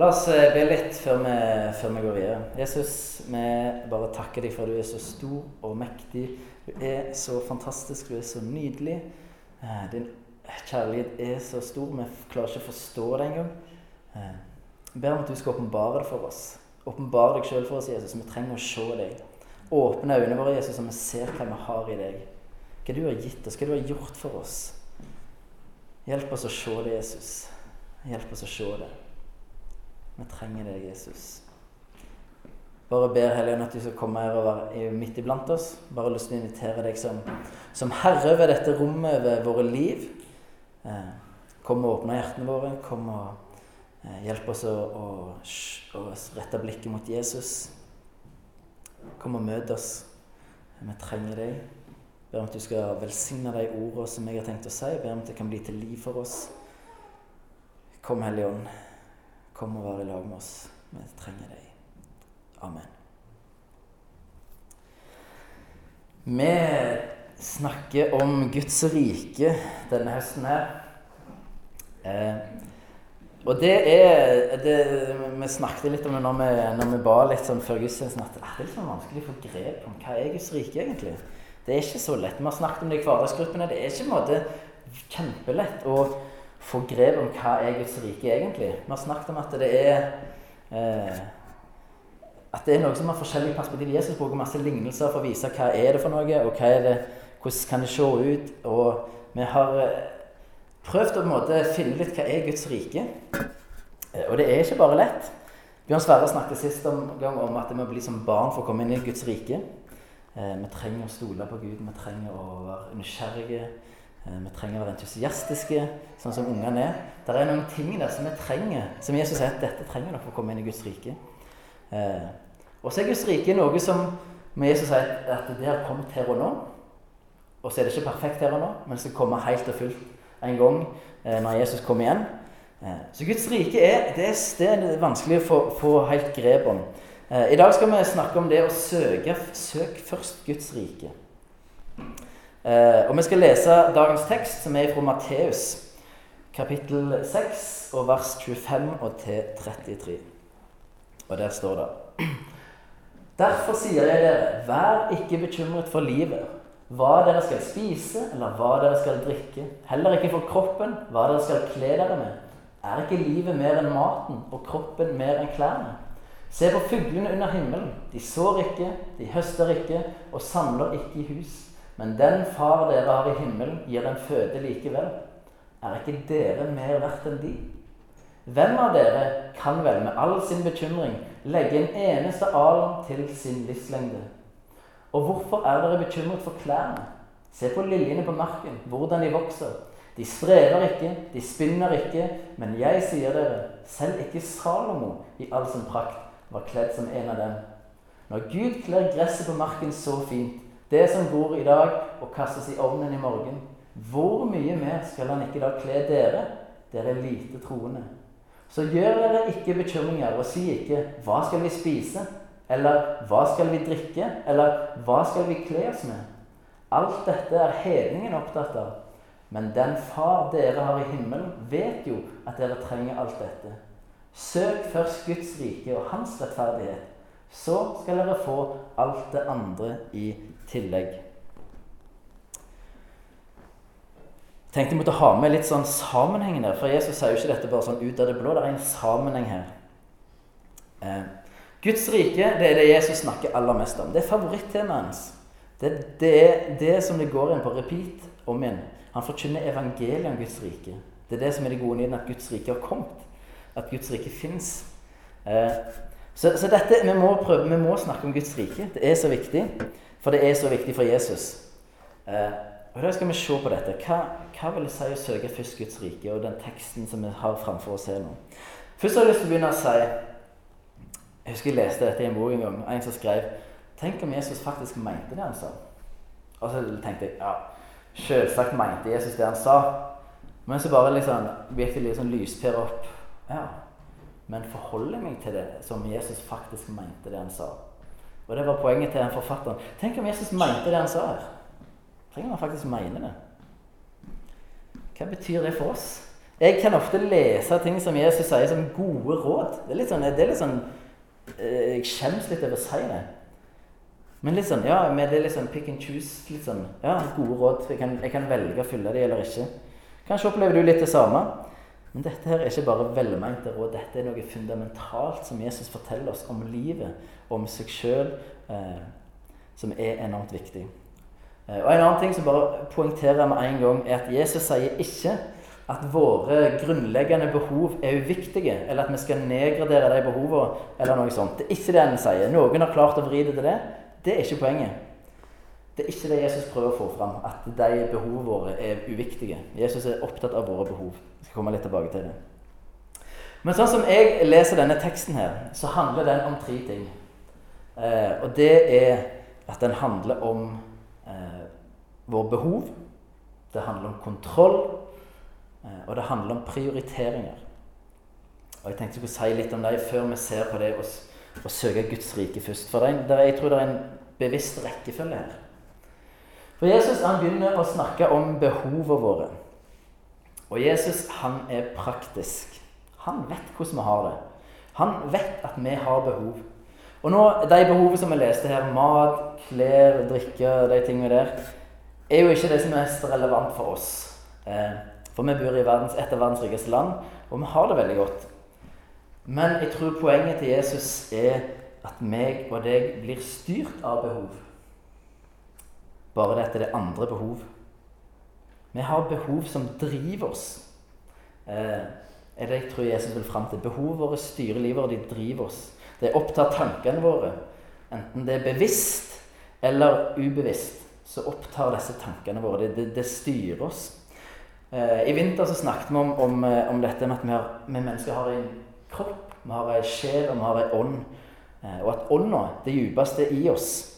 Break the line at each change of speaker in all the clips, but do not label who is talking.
La oss eh, be litt før vi, før vi går videre. Jesus, vi bare takker deg for at du er så stor og mektig. Du er så fantastisk, du er så nydelig. Eh, din kjærlighet er så stor. Vi klarer ikke å forstå det engang. Eh, jeg ber om at du skal åpenbare det for oss. Åpenbare deg sjøl for oss, Jesus. Vi trenger å se deg. Åpne øynene våre, Jesus, så vi ser hva vi har i deg. Hva du har gitt oss, hva du har gjort for oss. Hjelp oss å se det, Jesus. Hjelp oss å se det. Vi trenger deg, Jesus. Bare ber Helligånd at du skal komme her og være midt iblant oss. Bare lyst til å invitere deg som, som herre over dette rommet, over våre liv. Eh, kom og åpne hjertene våre. Kom og eh, hjelp oss å, å, å, rette blikket mot Jesus. Kom og møt oss. Vi trenger deg. Ber om at du skal velsigne de ordene som jeg har tenkt å si. Ber om at det kan bli til liv for oss. Kom, Hellige Ånd. Kom og vær i lag med oss. Vi trenger deg. Amen. Vi snakker om Guds rike denne høsten her. Eh, og det er det, Vi snakket litt om det når vi, når vi ba litt sånn før gudstjenesten, at det er litt sånn vanskelig å få grep om hva er Guds rike egentlig. Det er ikke så lett. Vi har snakket om det i hverdagsgruppene. Det er ikke en måte kjempelett å få grep om hva er Guds rike egentlig. Vi har snakket om at det er eh, at det er noe som har forskjellige perspektiv. Jesus bruker masse lignelser for å vise hva er det for noe, og det, hvordan kan det se ut. Og vi har eh, prøvd å måte, finne litt hva er Guds rike. Eh, og det er ikke bare lett. Bjørn Sverre snakket sist om, om at det må bli som barn for å komme inn i Guds rike. Eh, vi trenger å stole på Gud, vi trenger å være nysgjerrige. Vi trenger å være entusiastiske, sånn som ungene er. Det er noen ting der som vi trenger, som Jesus sier at dette trenger dere for å komme inn i Guds rike. Eh, og så er Guds rike noe som med Jesus sier at det har kommet her og nå. Og så er det ikke perfekt her og nå, men det skal komme helt og fullt en gang eh, når Jesus kommer igjen. Eh, så Guds rike er det, det er vanskelig å få, få, helt grep om. Eh, I dag skal vi snakke om det å søke Søk først Guds rike. Eh, og vi skal lese dagens tekst, som er fra Matteus, kapittel 6, og vers 25 og til 33. Og der står det Derfor sier jeg dere, vær ikke bekymret for livet, hva dere skal spise, eller hva dere skal drikke. Heller ikke for kroppen, hva dere skal kle dere med. Er ikke livet mer enn maten, og kroppen mer enn klærne? Se på fuglene under himmelen. De sår ikke, de høster ikke, og samler ikke i hus. Men den far dere har i himmelen, gir den føde likevel. Er ikke dere mer verdt enn de? Hvem av dere kan vel med all sin bekymring legge en eneste alen til sin livslengde? Og hvorfor er dere bekymret for klærne? Se på liljene på marken, hvordan de vokser. De strever ikke, de spinner ikke, men jeg sier dere, selv ikke Salomo i all sin prakt var kledd som en av dem. Når Gud kler gresset på marken så fint, det som går i dag og kastes i ovnen i morgen, hvor mye mer skal han ikke da kle dere, dere lite troende? Så gjør dere ikke bekymringer, og si ikke 'Hva skal vi spise?' eller 'Hva skal vi drikke?' eller 'Hva skal vi kle oss med?' Alt dette er hedningen opptatt av. Men den far dere har i himmelen, vet jo at dere trenger alt dette. Søk først Guds rike og hans rettferdighet. Så skal dere få alt det andre i tillegg. tenkte jeg måtte ha med litt sånn sammenheng der. For Jesus sier jo ikke dette bare sånn ut av det blå. Det er en sammenheng her. Eh, Guds rike det er det Jesus snakker aller mest om. Det er favorittemaet hans. Det, det, er det som det går inn på repeat om igjen. Han forkynner evangeliet om Guds rike. Det er det som er det gode nyheten, at Guds rike har kommet. At Guds rike fins. Eh, så, så, dette, vi må, prøve, vi må snakke om Guds rike. Det er så viktig. For det er så viktig for Jesus. Eh, og Da skal vi se på dette. Hva, hva vil det si å søke først Guds rike, og den teksten som vi har framfor oss her nå? Først har jeg lyst til å begynne å si Jeg husker jeg leste dette i en bok en gang. En som skrev Tenk om Jesus faktisk mente det han sa. Og så tenkte jeg ja, selvsagt mente Jesus det han sa. Men så bare liksom virkelig litt sånn lyspære opp. Ja, men forholder jeg meg til det som Jesus faktisk mente det han sa? Og det var poenget til den forfatteren. Tenk om Jesus mente det han sa her. Trenger man faktisk mene det? Hva betyr det for oss? Jeg kan ofte lese ting som Jesus sier som gode råd. Det er litt sånn, er litt sånn eh, Jeg skjemmes litt over å si det. Men litt sånn, ja, med det litt sånn pick and choose. litt sånn, ja, Gode råd. Jeg kan, jeg kan velge å følge de eller ikke. Kanskje opplever du litt det samme. Men dette her er ikke bare velmente råd. Dette er noe fundamentalt som Jesus forteller oss om livet, om seg sjøl, eh, som er enormt viktig. Eh, og En annen ting som bare poengterer med en gang, er at Jesus sier ikke at våre grunnleggende behov er uviktige, eller at vi skal nedgradere de behovene, eller noe sånt. Det er ikke det han sier. Noen har klart å vri det til det. Det er ikke poenget. Det er ikke det Jesus prøver å få fram, at de behovene våre er uviktige. Jesus er opptatt av våre behov. Skal komme litt tilbake til det. Men sånn som jeg leser denne teksten her, så handler den om tre ting. Eh, og det er at den handler om eh, våre behov. Det handler om kontroll. Eh, og det handler om prioriteringer. Og Jeg tenkte jeg skulle si litt om det før vi ser på det å, å søke Guds rike først. For det, der, jeg tror det er en bevisst rekkefølge her. For Jesus han begynner å snakke om behovene våre. Og Jesus han er praktisk. Han vet hvordan vi har det. Han vet at vi har behov. Og nå, De behovene som vi leste her, mat, klær, drikke, de tingene der, er jo ikke det som er mest relevant for oss. Eh, for vi bor i verdens, et av verdens rikeste land, og vi har det veldig godt. Men jeg tror poenget til Jesus er at meg og deg blir styrt av behov. Bare dette er det andre behov. Vi har behov som driver oss. Eh, er det jeg tror Jesus vil fram til. Behovene våre styrer livet, og de driver oss. Det opptar tankene våre. Enten det er bevisst eller ubevisst, så opptar disse tankene våre. Det, det, det styrer oss. Eh, I vinter så snakket vi om, om, eh, om dette med at vi, har, vi, mennesker har en kropp, vi har en sjel og vi har en ånd. Eh, og at ånda, det djupeste i oss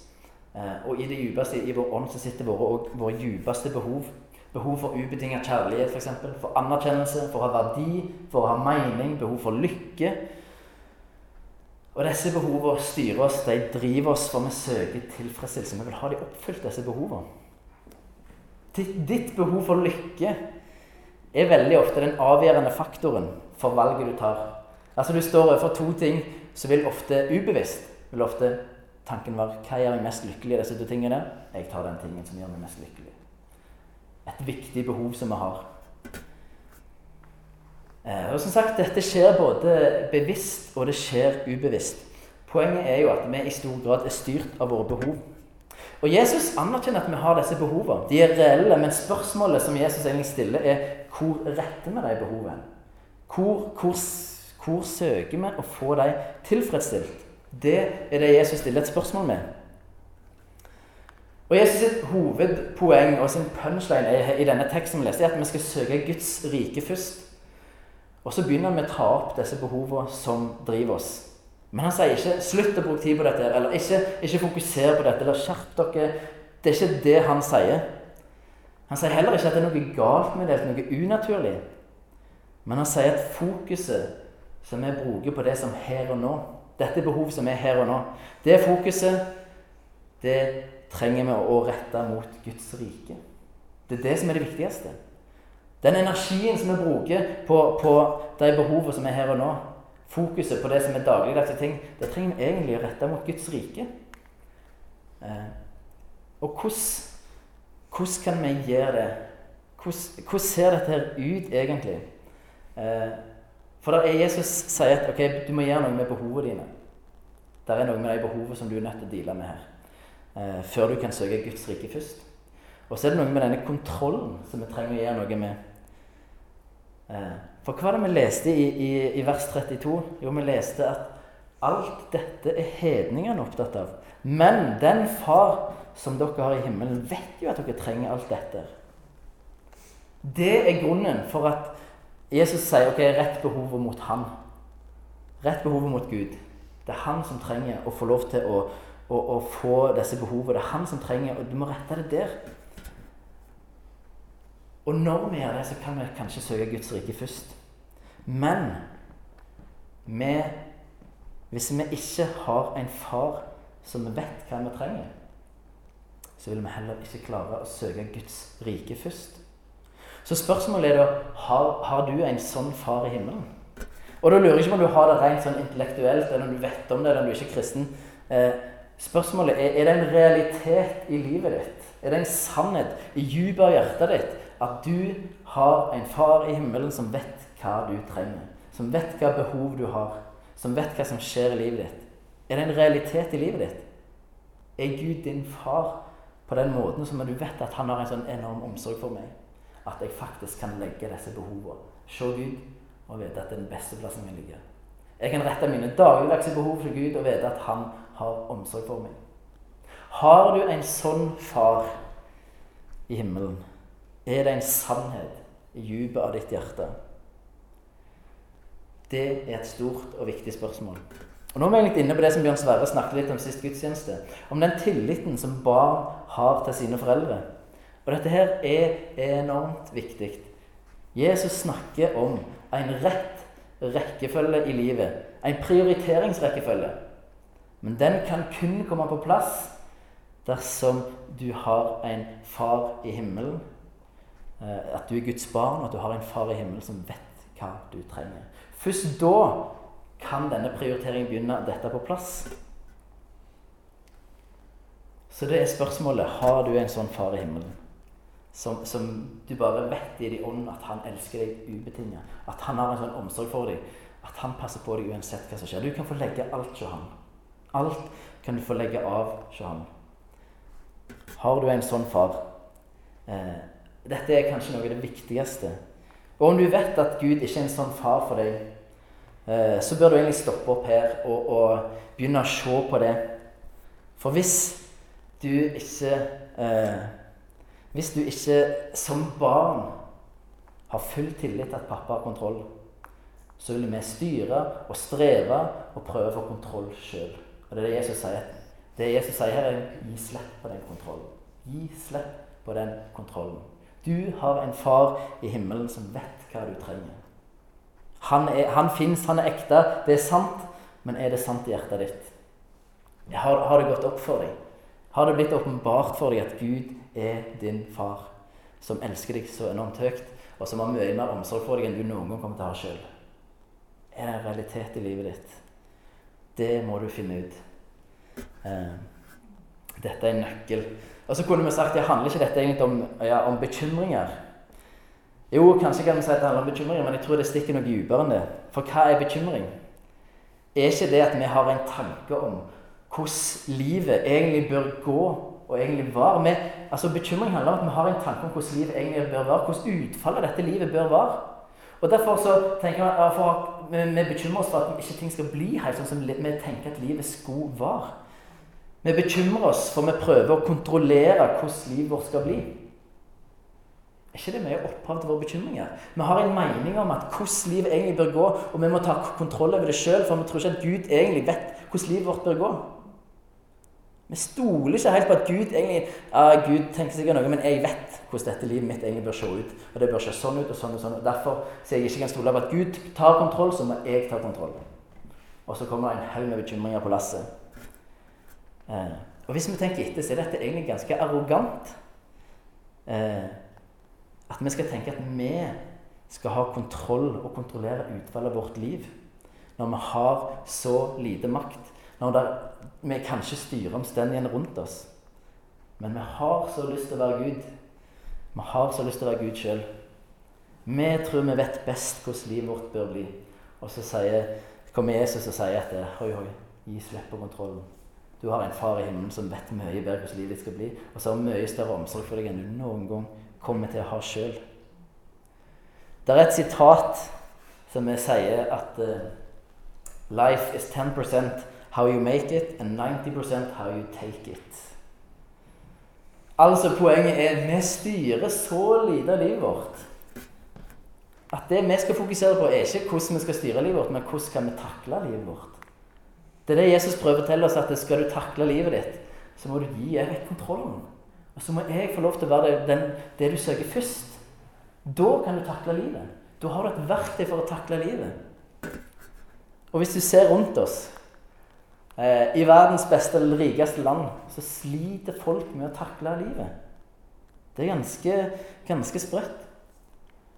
Og i det djupeste i vår ånd så sitter våre, våre djupeste behov. Behov for ubetinget kjærlighet, f.eks. For, eksempel, for anerkjennelse, for å ha verdi, for å ha mening, behov for lykke. Og disse behovene styrer oss, de driver oss, for vi søker tilfredsstillelse. Vi vil ha de oppfylt, disse behovene. Ditt behov for lykke er veldig ofte den avgjørende faktoren for valget du tar. Altså Du står overfor to ting som vil ofte ubevisst vil ofte tanken være hva gjør meg mest lykkelig i disse to tingene? Jeg tar den tingen som gjør meg mest lykkelig. Et viktig behov som vi har. Eh, og som sagt, Dette skjer både bevisst og det skjer ubevisst. Poenget er jo at vi i stor grad er styrt av våre behov. Og Jesus anerkjenner at vi har disse behovene. De er reelle, men spørsmålet som Jesus egentlig stiller, er hvor retter vi de behovene? Hvor, hvor, hvor søker vi å få dem tilfredsstilt? Det er det Jesus stiller et spørsmål med. Og Jesus sitt hovedpoeng og sin punchline i denne teksten vi leste, er at vi skal søke Guds rike først. Og så begynner vi å ta opp disse behovene som driver oss. Men han sier ikke 'slutt å bruke tid på dette', eller ikke, ikke 'fokuser på dette', eller 'skjerp dere'. Det er ikke det han sier. Han sier heller ikke at det er noe galt med det, noe unaturlig. Men han sier at fokuset som vi bruker på det som her og nå Dette er behov som er her og nå. Det fokuset, det trenger vi å rette mot Guds rike. Det er det som er det viktigste. Den energien som vi bruker på, på de behovene som er her og nå, fokuset på det som er dagligdagse ting, det trenger vi egentlig å rette mot Guds rike. Eh, og hvordan, kan vi gjøre det? Hvordan, ser dette her ut egentlig? Eh, for der er Jesus sier at ok, du må gjøre noe med behovene dine. Det er noe med de behovene som du er nødt til å deale med her. Eh, før du kan søke Guds rike først. Og så er det noe med denne kontrollen som vi trenger å gjøre noe med. Eh, for hva var det vi leste i, i, i, vers 32? Jo, vi leste at alt dette er hedningene opptatt av. Men den far som dere har i himmelen, vet jo at dere trenger alt dette. Det er grunnen for at Jesus sier ok, rett behovet mot ham. Rett behovet mot Gud. Det er han som trenger å få lov til å, å, og få disse behovene. Det er han som trenger, og du må rette det der. Og når vi gjør det, så kan vi kanskje søke Guds rike først. Men vi, hvis vi ikke har en far som vet hva vi trenger, så vil vi heller ikke klare å søke Guds rike først. Så spørsmålet er da har, har du en sånn far i himmelen. Og da lurer jeg ikke på om du har det rent sånn intellektuelt, eller om du vet om det, eller om du ikke er kristen. Eh, spørsmålet er er det en realitet i livet ditt. Er det en sannhet i dypet av hjertet ditt at du har en far i himmelen som vet hva du trenger? Som vet hva behov du har? Som vet hva som skjer i livet ditt? Er det en realitet i livet ditt? Er Gud din far på den måten som du vet at han har en sånn enorm omsorg for meg? At jeg faktisk kan legge disse behovene. Se Gud og vite at det er den beste plassen min ligger. Jeg kan rette mine dagligdagse behov til Gud og vite at han har omsorg for meg. Har du en sånn far i himmelen, er det en sannhet i dypet av ditt hjerte. Det er et stort og viktig spørsmål. Og Nå er vi egentlig inne på det som Bjørn Sverre snakket litt om sist gudstjeneste. Om den tilliten som barn har til sine foreldre. Og dette her er enormt viktig. Jesus snakker om en rett rekkefølge i livet. En prioriteringsrekkefølge. Men den kan kun komme på plass dersom du har en far i himmelen. Eh, at du er Guds barn, og at du har en far i himmelen som vet hva du trenger. Først da kan denne prioriteringen begynne dette på plass. Så det er spørsmålet har du en sånn far i himmelen. Som, som du bare vet i din ånd at han elsker deg ubetinget. At han har en sånn omsorg for deg. At han passer på deg uansett hva som skjer. Du kan få legge alt hos han. Alt kan du få legge av hos han. Har du en sånn far? Eh, dette er kanskje noe av det viktigste. Og om du vet at Gud ikke er en sånn far for deg, eh, så bør du egentlig stoppe opp her og, og, begynne å se på det. For hvis du ikke eh, hvis du ikke som barn har full tillit til at pappa har kontroll, så vil vi styre og streve og prøve å få kontroll sjøl. Og det er det Jesus sier. Det Jesus sier her, er gi slipp på den kontrollen. Gi slipp på den kontrollen. Du har en far i himmelen som vet hva du trenger. Han, er, han fins, han er ekte, det er sant, men er det sant i hjertet ditt? Har, har det gått opp for deg? Har det blitt åpenbart for deg at Gud er din far, som elsker deg så enormt høyt, og som har mye mer omsorg for deg enn du noen gang kommer til å ha sjøl? Er det en realitet i livet ditt? Det må du finne ut. Eh, dette er en nøkkel. Og så kunne vi sagt ja, handler ikke dette egentlig om, ja, om bekymringer? Jo, kanskje kan vi si at det handler om bekymringer, men jeg tror det stikker noe dypere enn det. For hva er bekymring? Er ikke det at vi har en tanke om hvordan livet egentlig bør gå og egentlig var. Vi, altså Bekymring handler om at vi har en tanke om hvordan livet egentlig bør være. Hvordan utfallet av dette livet bør være. Og Derfor så tenker jeg, for vi, bekymrer oss for at ikke ting skal bli helt sånn som vi tenker at livet skulle være. Vi bekymrer oss for vi prøver å kontrollere hvordan livet vårt skal bli. Er ikke det mye opphav til våre bekymringer? Vi har en mening om at hvordan livet egentlig bør gå, og vi må ta kontroll over det sjøl, for vi tror ikke at Gud egentlig vet hvordan livet vårt bør gå. Vi stoler ikke helt på at Gud egentlig ja, Gud tenker sikkert noe, men jeg vet hvordan dette livet mitt egentlig bør se ut. Og det bør se sånn ut og sånn og sånn. Og derfor, så jeg ikke kan stole på at Gud tar kontroll, så må jeg ta kontroll. Og så kommer det en haug med bekymringer på lasset. Eh, og hvis vi tenker etter, så er dette egentlig ganske arrogant. Eh, at vi skal tenke at vi skal ha kontroll og kontrollere utfallet av vårt liv. Når vi har så lite makt. Når der, vi kan ikke styre omstendighetene rundt oss. Men vi har så lyst til å være Gud. Vi har så lyst til å være Gud sjøl. Vi tror vi vet best hvordan livet vårt bør bli. Og så sier, kommer Jesus og sier at hoi, hoi, gi slipp på kontrollen. Du har en far i himmelen som vet mye bedre hvordan livet skal bli, og som har mye større omsorg for deg enn du noen gang kommer til å ha sjøl. Det er et sitat som vi sier at uh, Life is 10 how you make it, and 90% how you take it. Altså Poenget er vi styrer så lite av livet vårt at det vi skal fokusere på, er ikke hvordan vi skal styre livet vårt, men hvordan kan vi takle livet vårt. Det er det Jesus prøver å fortelle oss, at skal du takle livet ditt, så må du gi jeg vekk kontrollen. Og så må jeg få lov til å være den, det du søker først. Da kan du takle livet. Da har du et verktøy for å takle livet. Og hvis du ser rundt oss I verdens beste eller rikeste land så sliter folk med å takle livet. Det er ganske, ganske sprøtt.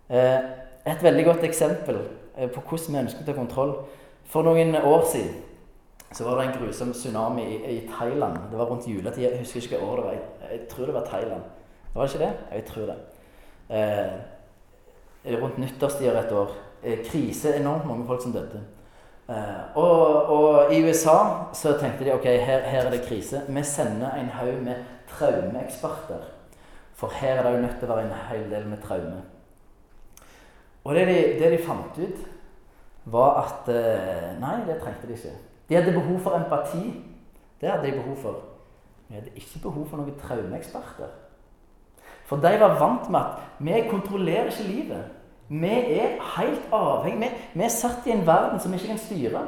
Eh, et veldig godt eksempel eh, på hvordan vi ønsker å ta kontroll. For noen år siden så var det en grusom tsunami i, i Thailand. Det var rundt juletida. Jeg husker ikke hva år det var. Jeg, tror det var Thailand. Var det ikke det? Jeg tror det. Eh, rundt nyttårstida et år. Eh, krise. Enormt mange folk som døde. Eh, og, og, i USA så tenkte de ok, her, her er det krise. Vi sender en haug med traumeeksperter. For her er det jo nødt til å være en hel del med traume. Og det de, det de fant ut, var at eh, Nei, det trengte de ikke. De hadde behov for empati. Det hadde de behov for. Men de hadde ikke behov for noen traumeeksperter. For de var vant med at vi kontrollerer ikke livet. Vi er helt avhengig. Vi, er satt i en verden som vi ikke kan styre.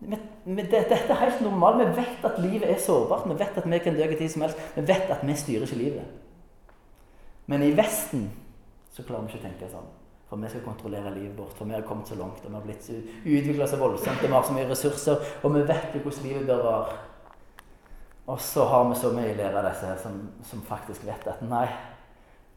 Vi, det, dette er helt normalt. Vi vet at livet er sårbart. Vi vet at vi kan dø hvilken tid som helst. Vi vet at vi styrer ikke livet. Men i Vesten så klarer vi ikke å tenke sånn. For vi skal kontrollere livet vårt. For vi har kommet så langt, og vi har blitt utvikla så voldsomt, vi har så mye ressurser, og vi vet jo hvordan livet bør være. Og så har vi så mye elever av disse som, som, faktisk vet at nei,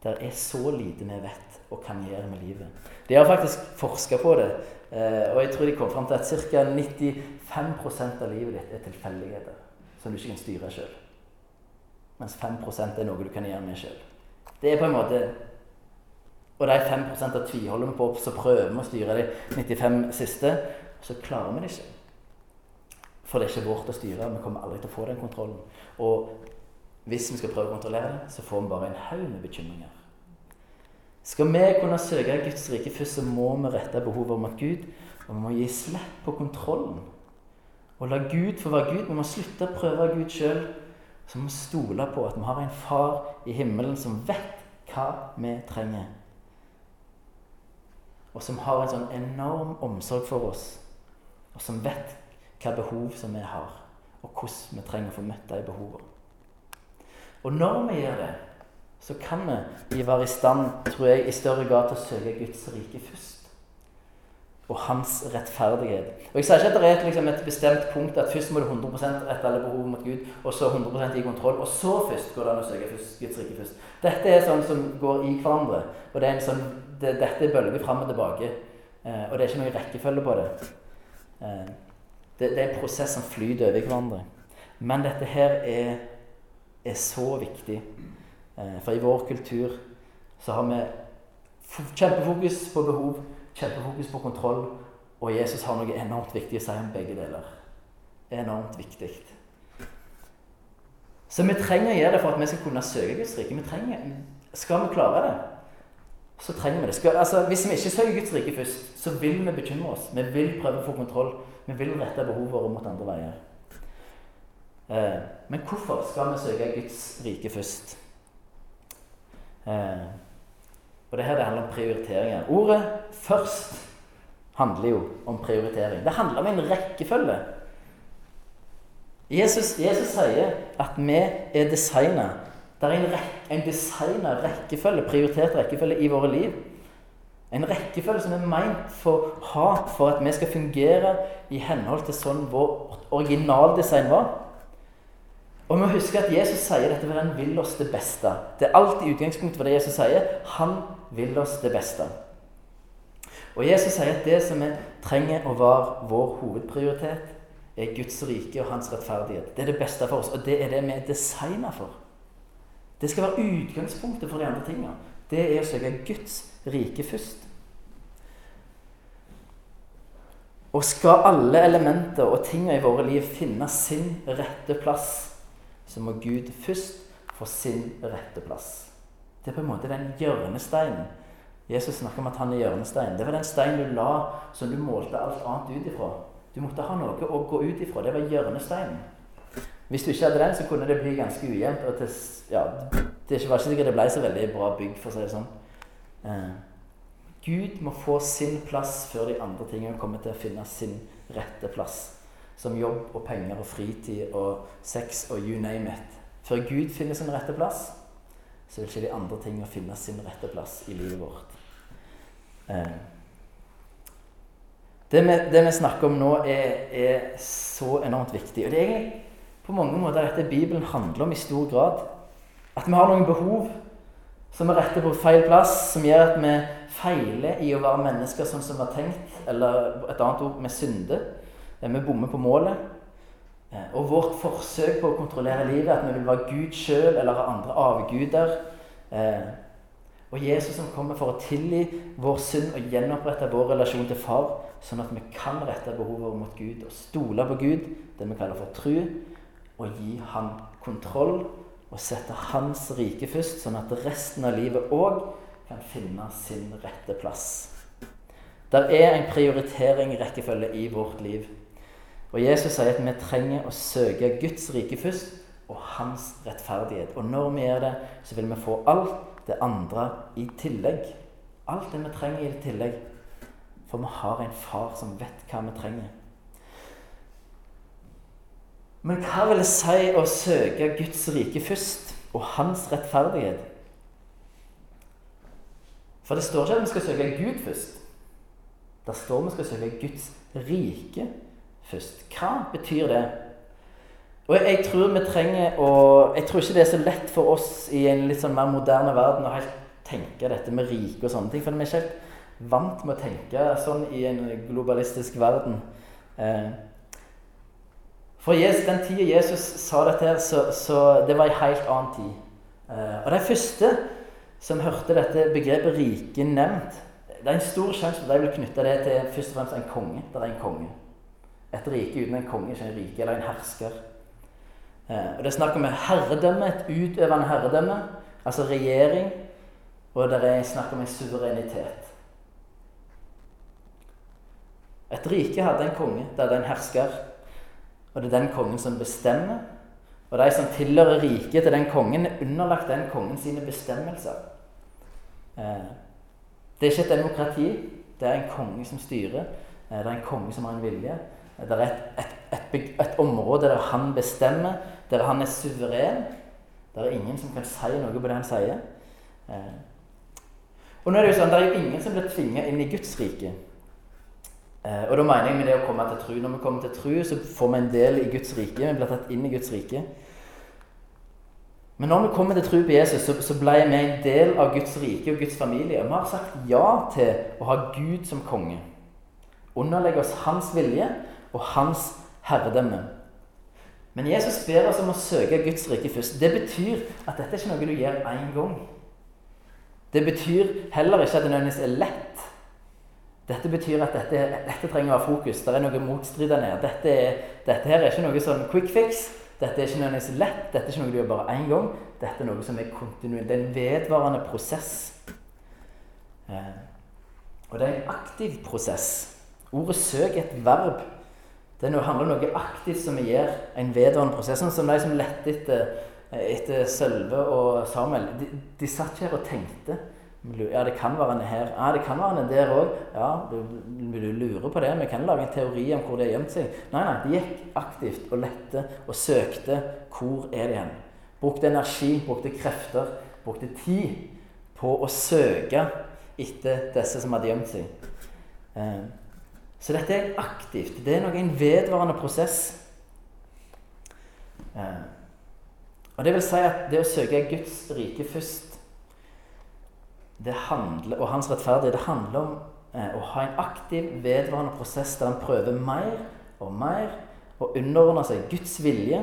det er så lite vi vet og kan gjøre med livet. De har faktisk forska på det, eh, og jeg tror de kom fram til at ca. 95% av livet ditt er tilfeldigheter som du ikke kan styre sjøl. Mens 5% er noe du kan gjøre med sjøl. Det er på en måte og de 5 av tviholder vi på, så prøver vi å styre de 95 siste. Så klarer vi det ikke. For det er ikke vårt å styre. Vi kommer aldri til å få den kontrollen. Og hvis vi skal prøve å kontrollere det, så får vi bare en haug med bekymringer. Skal vi kunne søke Guds rike først, så må vi rette behovet mot Gud. Og vi må gi slipp på kontrollen. Og la Gud få være Gud. Vi må slutte å prøve Gud sjøl. Så må vi stole på at vi har en far i himmelen som vet hva vi trenger og som har en sånn enorm omsorg for oss, og som vet hva behov som vi har, og hvordan vi trenger å få møtt de behovene. Og når vi gjør det, så kan vi være i stand, tror jeg, i større grad til å søke Guds rike først. Og hans rettferdighet. Og Jeg sier ikke at det er liksom, et bestemt punkt at først må du 100% rette alle behov mot Gud, og så 100% i kontroll, og så først går det an å søke Guds rike først. Dette er sånn som går i hverandre. og det er en sånn det, dette bølger fram og tilbake. Eh, og det er ikke noe rekkefølge på det. Eh, det. det. er en prosess som flyter over hverandre. Men dette her er, er så viktig. Eh, for i vår kultur så har vi kjempefokus på behov, kjempefokus på kontroll. Og Jesus har noe enormt viktig å si om begge deler. Enormt viktig. Så vi trenger å gjøre det for at vi skal kunne søke Guds rike. Vi trenger, skal vi klare det, så trenger vi det. Skal, altså, hvis vi ikke søker Guds rike først, så vil vi bekymre oss. Vi vil prøve å få kontroll. Vi vil rette behovet vårt mot andre veier. Eh, men hvorfor skal vi søke Guds rike først? Eh, og det her det handler om prioriteringer. Ordet 'først' handler jo om prioritering. Det handler om en rekkefølge. Jesus, Jesus sier at vi er designa det er en, en designa rekkefølge, prioritert rekkefølge i våre liv. En rekkefølge som er meint for ha for at vi skal fungere i henhold til sånn vår originaldesign var. Og vi må huske at Jesus sier dette fordi han vil oss det beste. Det er alltid utgangspunktet for det Jesus sier. Han vil oss det beste. Og Jesus sier at det som vi trenger å være vår hovedprioritet, er Guds rike og hans rettferdighet. Det er det beste for oss, og det er det vi er designa for. Det skal være utgangspunktet for de andre tingene. Det er å søke Guds rike først. Og skal alle elementer og tingene i våre liv finne sin rette plass, så må Gud først få sin rette plass. Det er på en måte den hjørnesteinen. Jesus snakker om at han er hjørnesteinen. Det var den steinen du la som du målte alt annet ut ifra. Du måtte ha noe å gå ut ifra. Det var hjørnesteinen. Hvis du ikke hadde den, så kunne det bli ganske ujevnt. Og til, ja, det var ikke sikkert det ble så veldig bra bygg, for å si det sånn. Eh, Gud må få sin plass før de andre tingene kommer til å finne sin rette plass. Som jobb og penger og fritid og sex og you name it. Før Gud finner sin rette plass, så vil ikke de andre tingene finne sin rette plass i livet vårt. Det vi, det vi snakker om nå, er, er så enormt viktig. Og det er egentlig på mange måter dette Bibelen handler om i stor grad. At vi har noen behov Som er rettet på feil plass, som gjør at vi feiler i å være mennesker sånn som var tenkt. Eller et annet ord vi synder. Vi bommer på målet. Eh, og vårt forsøk på å kontrollere livet, at vi vil være Gud sjøl eller andre avguder. Eh, og Jesus som kommer for å tilgi vår synd og gjenopprette vår relasjon til Far, sånn at vi kan rette behovet mot Gud og stole på Gud, det vi kaller for tru, og gi Han kontroll og sette Hans rike først, sånn at resten av livet òg kan finne sin rette plass. Der er en prioritering rekkefølge i vårt liv. Og Jesus sier at vi trenger å søke Guds rike først og hans rettferdighet. Og når vi gjør det, så vil vi få alt det andre i tillegg. Alt det vi trenger i tillegg. For vi har en far som vet hva vi trenger. Men hva vil det si å søke Guds rike først, og hans rettferdighet? For det står ikke at vi skal søke Gud først. Det står vi skal søke Guds rike først. Hva betyr det? Og jeg, tror vi trenger å Jeg tror ikke det er så lett for oss i en litt sånn mer moderne verden å helt tenke dette med rike og sånne ting. For vi er ikke helt vant med å tenke sånn i en globalistisk verden. Eh, for Jesus, den tida Jesus sa dette, her, så, så det var en helt annen tid. Eh, og de første som hørte dette begrepet rike nevnt Det er en stor sjanse for at de vil knytte det til først og fremst en konge. Det er en konge. Et rike uten en konge, ikke en rike eller en hersker. Eh, og Det er snakk om et herredømme, et utøvende herredømme, altså regjering. Og det er snakk om en suverenitet. Et rike hadde en konge, det hadde en hersker. Og det er den kongen som bestemmer. Og de som tilhører riket til den kongen, er underlagt den kongen sine bestemmelser. Eh, det er ikke et demokrati. Det er en konge som styrer. Eh, det er en konge som har en vilje. Det er et, et, et, et område der han bestemmer, der han er suveren. Det er ingen som kan si noe på det han sier. Eh, og nå er Det jo sånn, det er jo ingen som blir tvinga inn i Guds rike. Eh, og da mener jeg med det å komme til tru. Når vi kommer til tru, så får vi en del i Guds rike. Vi blir tatt inn i Guds rike. Men når vi kommer til tru på Jesus, så, så ble vi en del av Guds rike og Guds familie. Og vi har sagt ja til å ha Gud som konge. Underlegge oss hans vilje og hans herredømme. Men Jesus ber oss om å søke Guds rike først. Det betyr at dette er ikke noe du gjør én gang. Det betyr heller ikke at det nødvendigvis er lett. Dette betyr at dette, dette trenger å ha fokus. Det er noe motstridende her. Dette, dette, her er ikke noe sånn quick fix. Dette er ikke nødvendigvis lett. Dette er ikke noe du gjør bare én gang. Dette er noe som er kontinuerlig. Det er en vedvarende prosess. Eh, og det er en aktiv prosess. Ordet 'søk' er et verb. Det handler om noe aktivt som vi gjør. En vedvarende prosess. Sånn som de som lette etter, etter Sølve og Samuel. De, de satt ikke her og tenkte. Ja, det kan være en her. Ja, det kan være en der òg. Ja, du, du lurer på det. Vi kan lage en teori om hvor det har gjemt seg. Nei, nei, de gikk aktivt og lette og søkte. Hvor er det hen? Brukte energi, brukte krefter, brukte tid på å søke etter disse som hadde gjemt seg. Eh, så dette er aktivt. Det er nok en vedvarende prosess. Eh, og det vil si at det å søke Guds rike først handler, og hans rettferdighet det handler om eh, å ha en aktiv, vedvarende prosess der en prøver mer og mer å underordne seg Guds vilje.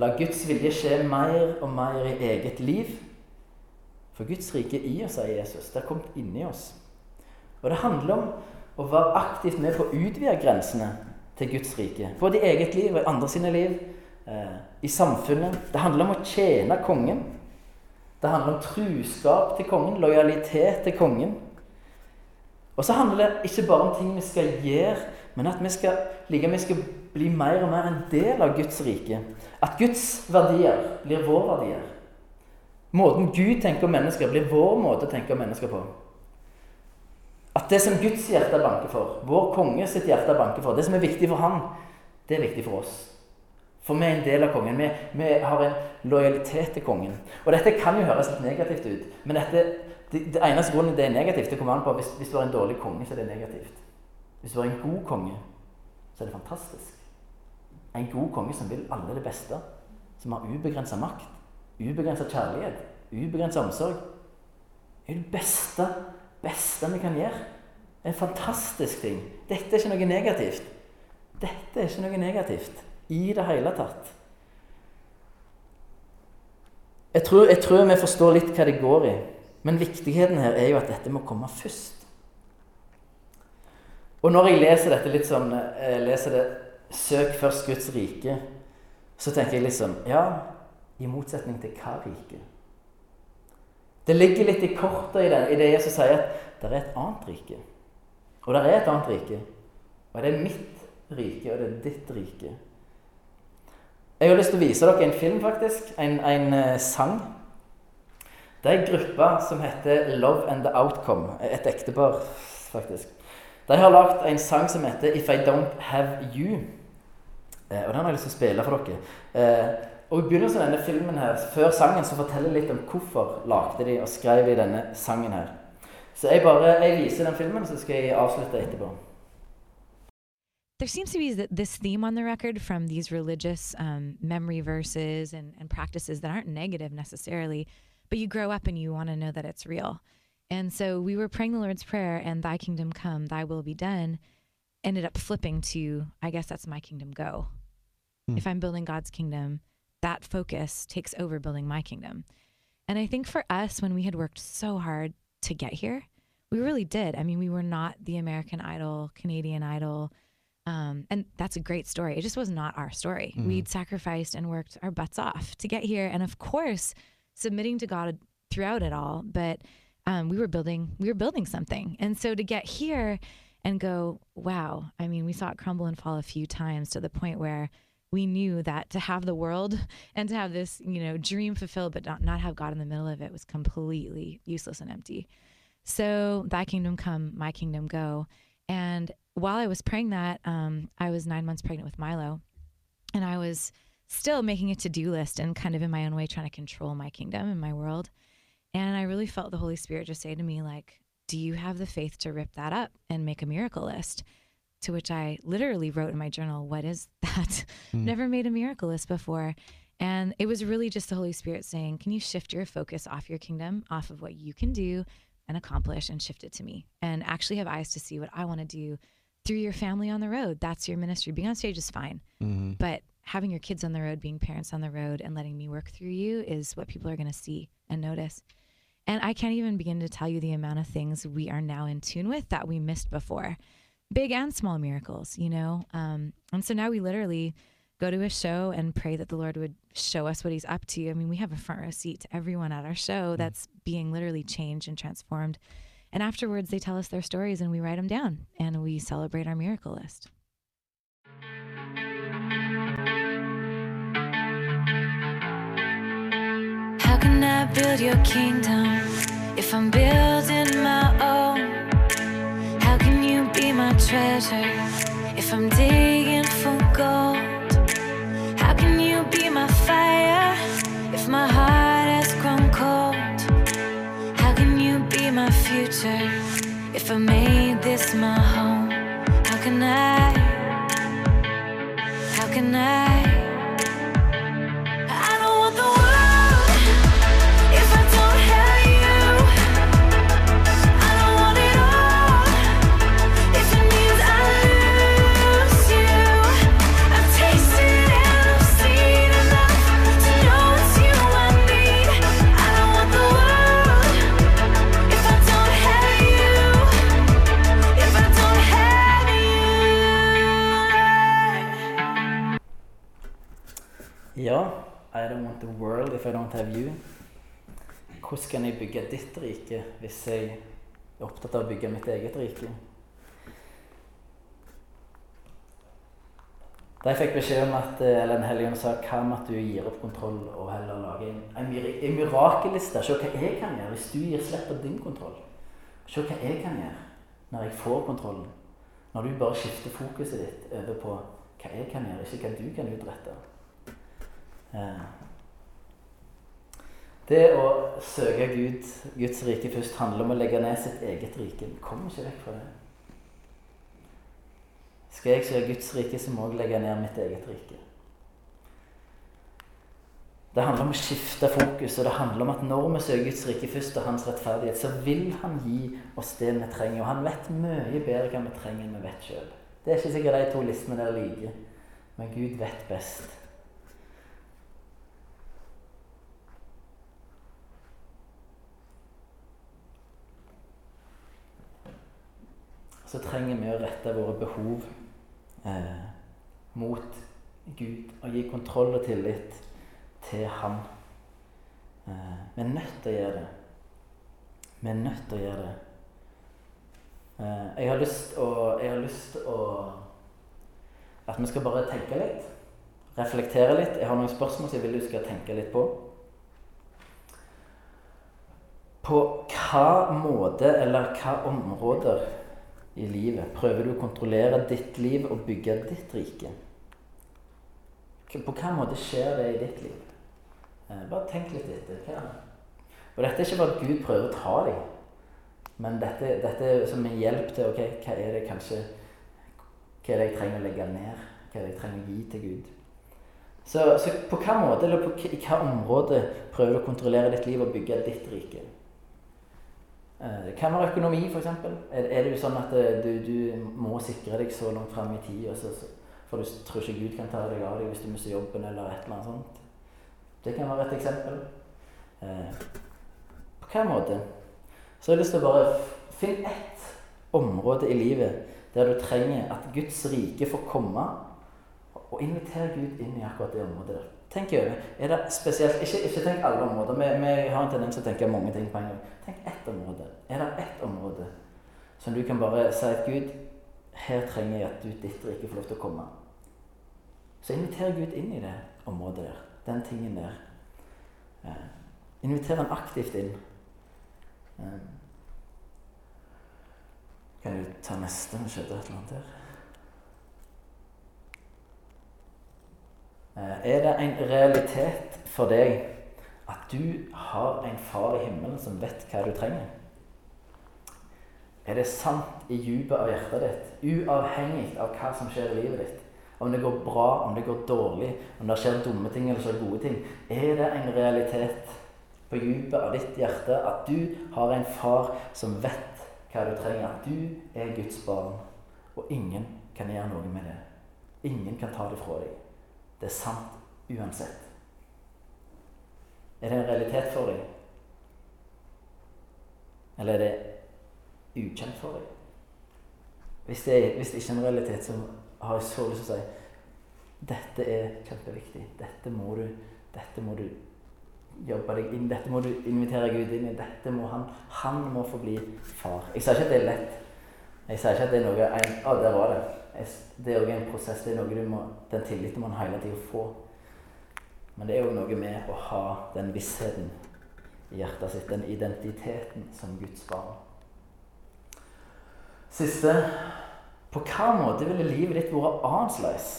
La Guds vilje skje mer og mer i eget liv. For Guds rike i oss, sier Jesus. Det har kommet inni oss. Og det handler om å være aktivt med på å utvide grensene til Guds rike. Både i eget liv og i andre sine liv. Eh, I samfunnet. Det handler om å tjene kongen. Det handler om truskap til kongen, lojalitet til kongen. Og så handler det ikke bare om ting vi skal gjøre, men at vi skal, like, vi skal bli mer og mer en del av Guds rike. At Guds verdier blir våre verdier. Måten Gud tenker om mennesker, blir vår måte å tenke om mennesker på. At det som Guds hjerte banker for, vår konge sitt hjerte banker for, det som er viktig for han, det er viktig for oss. For vi er en del av kongen. Vi, vi, har en lojalitet til kongen. Og dette kan jo høres litt negativt ut, men dette, det, det eneste grunnen det er negativt, det kommer an på hvis, hvis du har en dårlig konge, så er det negativt. Hvis du har en god konge, så er det fantastisk. En god konge som vil alle det beste. Som har ubegrensa makt, ubegrensa kjærlighet, ubegrensa omsorg. er det beste, beste vi kan gjøre. En fantastisk ting. Dette er ikke noe negativt. Dette er ikke noe negativt i det hele tatt. Jeg tror, jeg tror vi forstår litt hva det går i, men viktigheten her er jo at dette må komme først. Og når jeg leser dette litt sånn jeg eh, leser det, Søk først Guds rike, så tenker jeg liksom Ja, i motsetning til hva rike? Det ligger litt i kortet i det, i det Jesus sier at det er et annet rike. Og det er et annet rike. Og det er mitt rike, og det er ditt rike. Jeg har lyst til å vise dere en film, faktisk. En, en uh, sang. Det er en gruppe som heter Love and the Outcome. Et ektepar, faktisk. De har lagd en sang som heter If I Don't Have You. Uh, og den har jeg lyst til å spille for dere. Og I begynnelsen av denne filmen her, før sangen så forteller jeg litt om hvorfor lagde de og skrev de denne sangen her. Så jeg bare jeg viser den filmen, så skal jeg avslutte etterpå.
There seems to be this theme on the record from these religious um, memory verses and, and practices that aren't negative necessarily, but you grow up and you want to know that it's real. And so we were praying the Lord's Prayer and Thy kingdom come, Thy will be done, ended up flipping to, I guess that's my kingdom go. Hmm. If I'm building God's kingdom, that focus takes over building my kingdom. And I think for us, when we had worked so hard to get here, we really did. I mean, we were not the American Idol, Canadian Idol. Um, and that's a great story. It just was not our story. Mm-hmm. We'd sacrificed and worked our butts off to get here. And of course, submitting to God throughout it all. But um, we were building, we were building something. And so to get here and go, wow, I mean, we saw it crumble and fall a few times to the point where we knew that to have the world and to have this, you know, dream fulfilled, but not, not have God in the middle of it was completely useless and empty. So, thy kingdom come, my kingdom go. And while I was praying that, um, I was nine months pregnant with Milo, and I was still making a to do list and kind of in my own way trying to control my kingdom and my world. And I really felt the Holy Spirit just say to me, like, do you have the faith to rip that up and make a miracle list? To which I literally wrote in my journal, What is that? Mm. Never made a miracle list before. And it was really just the Holy Spirit saying, Can you shift your focus off your kingdom, off of what you can do and accomplish, and shift it to me? And actually have eyes to see what I want to do through your family on the road. That's your ministry. Being on stage is fine. Mm-hmm. But having your kids on the road, being parents on the road, and letting me work through you is what people are going to see and notice. And I can't even begin to tell you the amount of things we are now in tune with that we missed before big and small miracles, you know? Um, and so now we literally go to a show and pray that the Lord would show us what he's up to. I mean, we have a front row seat to everyone at our show mm. that's being literally changed and transformed. And afterwards, they tell us their stories and we write them down and we celebrate our miracle list. How can I build your kingdom if I'm building treasure if I'm digging for gold? How can you be my fire if my heart has grown cold? How can you be my future if I made this my home? How can I? How can I?
World if I don't have you. Hvordan kan jeg bygge ditt rike hvis jeg er opptatt av å bygge mitt eget rike? Da jeg fikk beskjed om at Ellen eller sa hva med at du gir opp kontroll og heller lager en, en, en mirakelliste Se hva jeg kan gjøre hvis du gir slipp på din kontroll. Se hva jeg kan gjøre når jeg får kontrollen. Når du bare skifter fokuset ditt over på hva jeg kan gjøre, ikke hva du kan utrette. Eh, det å søke Gud, Guds rike først handler om å legge ned sitt eget rike. Vi kommer ikke vekk fra det. Skal jeg søke Guds rike, så må jeg legge ned mitt eget rike. Det handler om å skifte fokus, og det handler om at når vi søker Guds rike først og hans rettferdighet, så vil han gi oss det vi trenger. Og han vet mye bedre hva vi trenger enn vi vet sjøl. Det er ikke sikkert de to listene der like, men Gud vet best. Så trenger vi å rette våre behov eh, mot Gud og gi kontroll og tillit til Han. Eh, vi er nødt til å gjøre det. Vi er nødt til å gjøre det. Eh, jeg har lyst å, å At vi skal bare tenke litt. Reflektere litt. Jeg har noen spørsmål som jeg vil du skal tenke litt på. På hva måte eller hva områder i livet prøver du å kontrollere ditt liv og bygge ditt rike? På hvilken måte skjer det i ditt liv? Eh, bare tenk litt etter. Hva? Og dette er ikke bare at Gud prøver å ta deg, men dette, dette er som en hjelp til ok, hva er det kanskje Hva er det jeg trenger å legge ned? Hva er det jeg trenger å gi til Gud? Så, så på hvilken måte, eller på, i hvilket område prøver du å kontrollere ditt liv og bygge ditt rike? Eh, det kan være økonomi, f.eks. Er, er det jo sånn at eh, du, du må sikre deg så langt fram i tid, så for du tror ikke Gud kan ta deg av deg hvis du mister jobben eller et eller annet sånt. Det kan være et eksempel. Eh, på hvilken måte? Så jeg har lyst til å bare finne ett område i livet der du trenger at Guds rike får komme, og invitere Gud inn i akkurat det området der. Tenk over. Er det spesielt Ikke, ikke tenk alle områder. Vi, vi, har en tendens til å tenke mange ting på en gang. Tenk ett område. Er det ett område som du kan bare si at Gud, her trenger jeg at du, ditt rike får lov til å komme. Så inviter Gud inn i det området der. Den tingen der. Eh, inviter han aktivt inn. Eh, kan du ta neste? Det et eller annet der. Er det en realitet for deg at du har en far i himmelen som vet hva du trenger? Er det sant i dypet av hjertet ditt, uavhengig av hva som skjer i livet ditt? Om det går bra, om det går dårlig, om det skjer dumme ting eller skjer gode ting. Er det en realitet på dypet av ditt hjerte at du har en far som vet hva du trenger? At du er Guds barn, og ingen kan gjøre noe med det. Ingen kan ta det fra deg. Det er sant uansett. Er det en realitet for deg? Eller er det ukjent for deg? Hvis det, er, hvis det ikke er en realitet, så har jeg så lyst til å si dette er kjempeviktig. Dette må du, dette må du jobbe deg inn Dette må du invitere Gud inn i. Dette må han Han må få bli far. Jeg sier ikke at det er lett. Jeg sier ikke at det er noe en, Å, der var det. Det er òg en prosess. Det er noe du må, den tilliten man hele tida få. Men det er jo noe med å ha den vissheten i hjertet sitt, den identiteten som Guds barn. Siste på hvilken måte ville livet ditt vært annerledes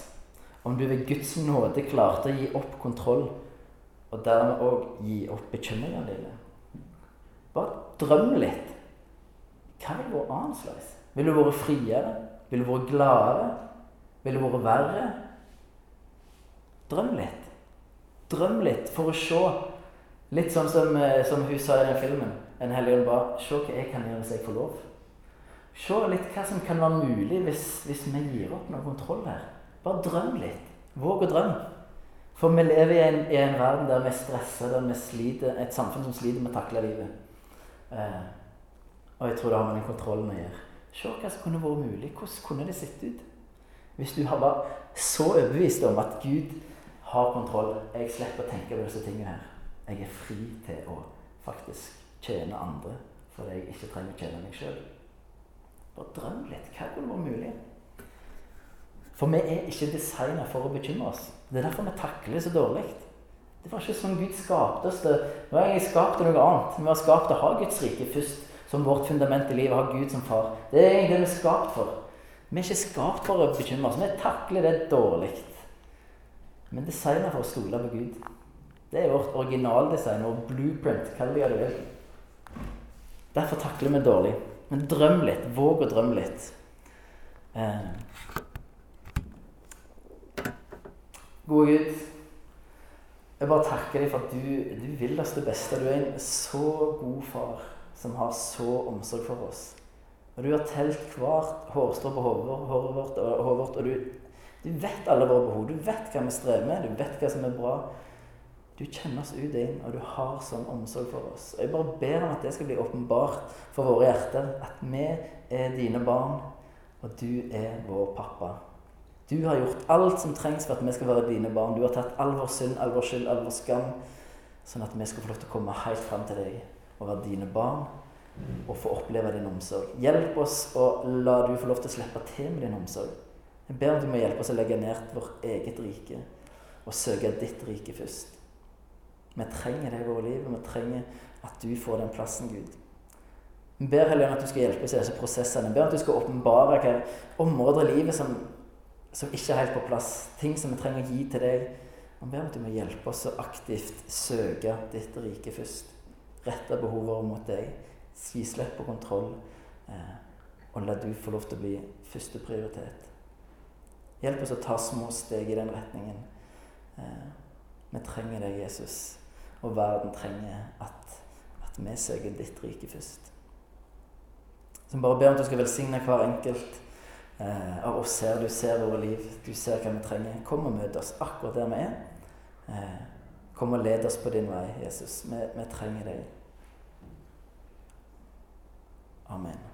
om du ved Guds nåde klarte å gi opp kontroll, og dermed òg gi opp bekymringene dine? Bare drøm litt. Hva ville vært annerledes? Ville du vært friere? Ville vært gladere? Ville vært verre? Drøm litt. Drøm litt for å se. Litt sånn som, eh, som hun sa i den filmen. En hellig ånd ba Se hva jeg kan gjøre hvis jeg får lov. Se litt hva som kan være mulig hvis, hvis vi gir opp noe kontroll her. Bare drøm litt. Våg å drømme. For vi lever i en, i en, verden der vi stresser, der vi sliter, et samfunn som sliter med å takle livet. Eh, og jeg tror det har med den kontrollen å gjøre. Se hva som kunne vært mulig. Hvordan kunne det sett ut? Hvis du vært så overbevist om at Gud har kontroll Jeg slipper å tenke på disse tingene her. Jeg er fri til å faktisk tjene andre fordi jeg ikke trenger å tjene meg sjøl. Bare drøm litt. Hva kunne vært mulig? For vi er ikke designa for å bekymre oss. Det er derfor vi takler det så dårlig. Det var ikke sånn Gud skapte oss. Det Nå har jeg skapt noe annet. Vi har skapt å ha Guds rike først som vårt fundament i livet. Ha Gud som far. Det er egentlig det vi er skapt for. Vi er ikke skapt for å bekymre oss. Vi takler det dårlig. Men designa for å stole på Gud. Det er vårt originaldesign, vår blueprint. Kall det hva du vil. Derfor takler vi dårlig. Men drøm litt. Våg å drømme litt. Eh. Gode Gud, Jeg bare takker deg for at du, du vil oss det beste. Du er en så god far som har så omsorg for oss. Og du har telt hvert hårstrå på hodet vårt, vårt, og du, du, vet alle våre behov. Du vet hva vi strever med, du vet hva som er bra. Du kjenner oss ut inn, og du har sånn omsorg for oss. Og Jeg bare ber om at det skal bli åpenbart for våre hjerter. At vi er dine barn, og du er vår pappa. Du har gjort alt som trengs for at vi skal være dine barn. Du har tatt all vår synd, all vår skyld, all vår skam, sånn at vi skal få lov til å komme helt fram til deg og være dine barn og få oppleve din omsorg. Hjelp oss å la du få lov til å slippe til med din omsorg. Jeg ber om du må hjelpe oss å legge ned vårt eget rike og søke ditt rike først. Vi trenger det i våre liv, og vi trenger at du får den plassen, Gud. Vi ber Helene at du skal hjelpe oss i disse prosessene. Vi ber at du skal åpenbare hvilke områder i livet som som ikke er helt på plass. Ting som vi trenger å gi til deg. Jeg ber om at du må hjelpe oss å aktivt søke ditt rike først. Rette behovet behovene mot deg. Gi slipp på kontroll. Eh, og la du få lov til å bli første prioritet. Hjelp oss å ta små steg i den retningen. Eh, vi trenger deg, Jesus. Og verden trenger at, at vi søker ditt rike først. Så jeg bare ber om at du skal velsigne hver enkelt eh, av oss her. Du ser våre liv, du ser hva vi trenger. Kom og møt oss akkurat der vi er. Kom og led oss på din vei, Jesus. Vi, vi trenger deg. Amen.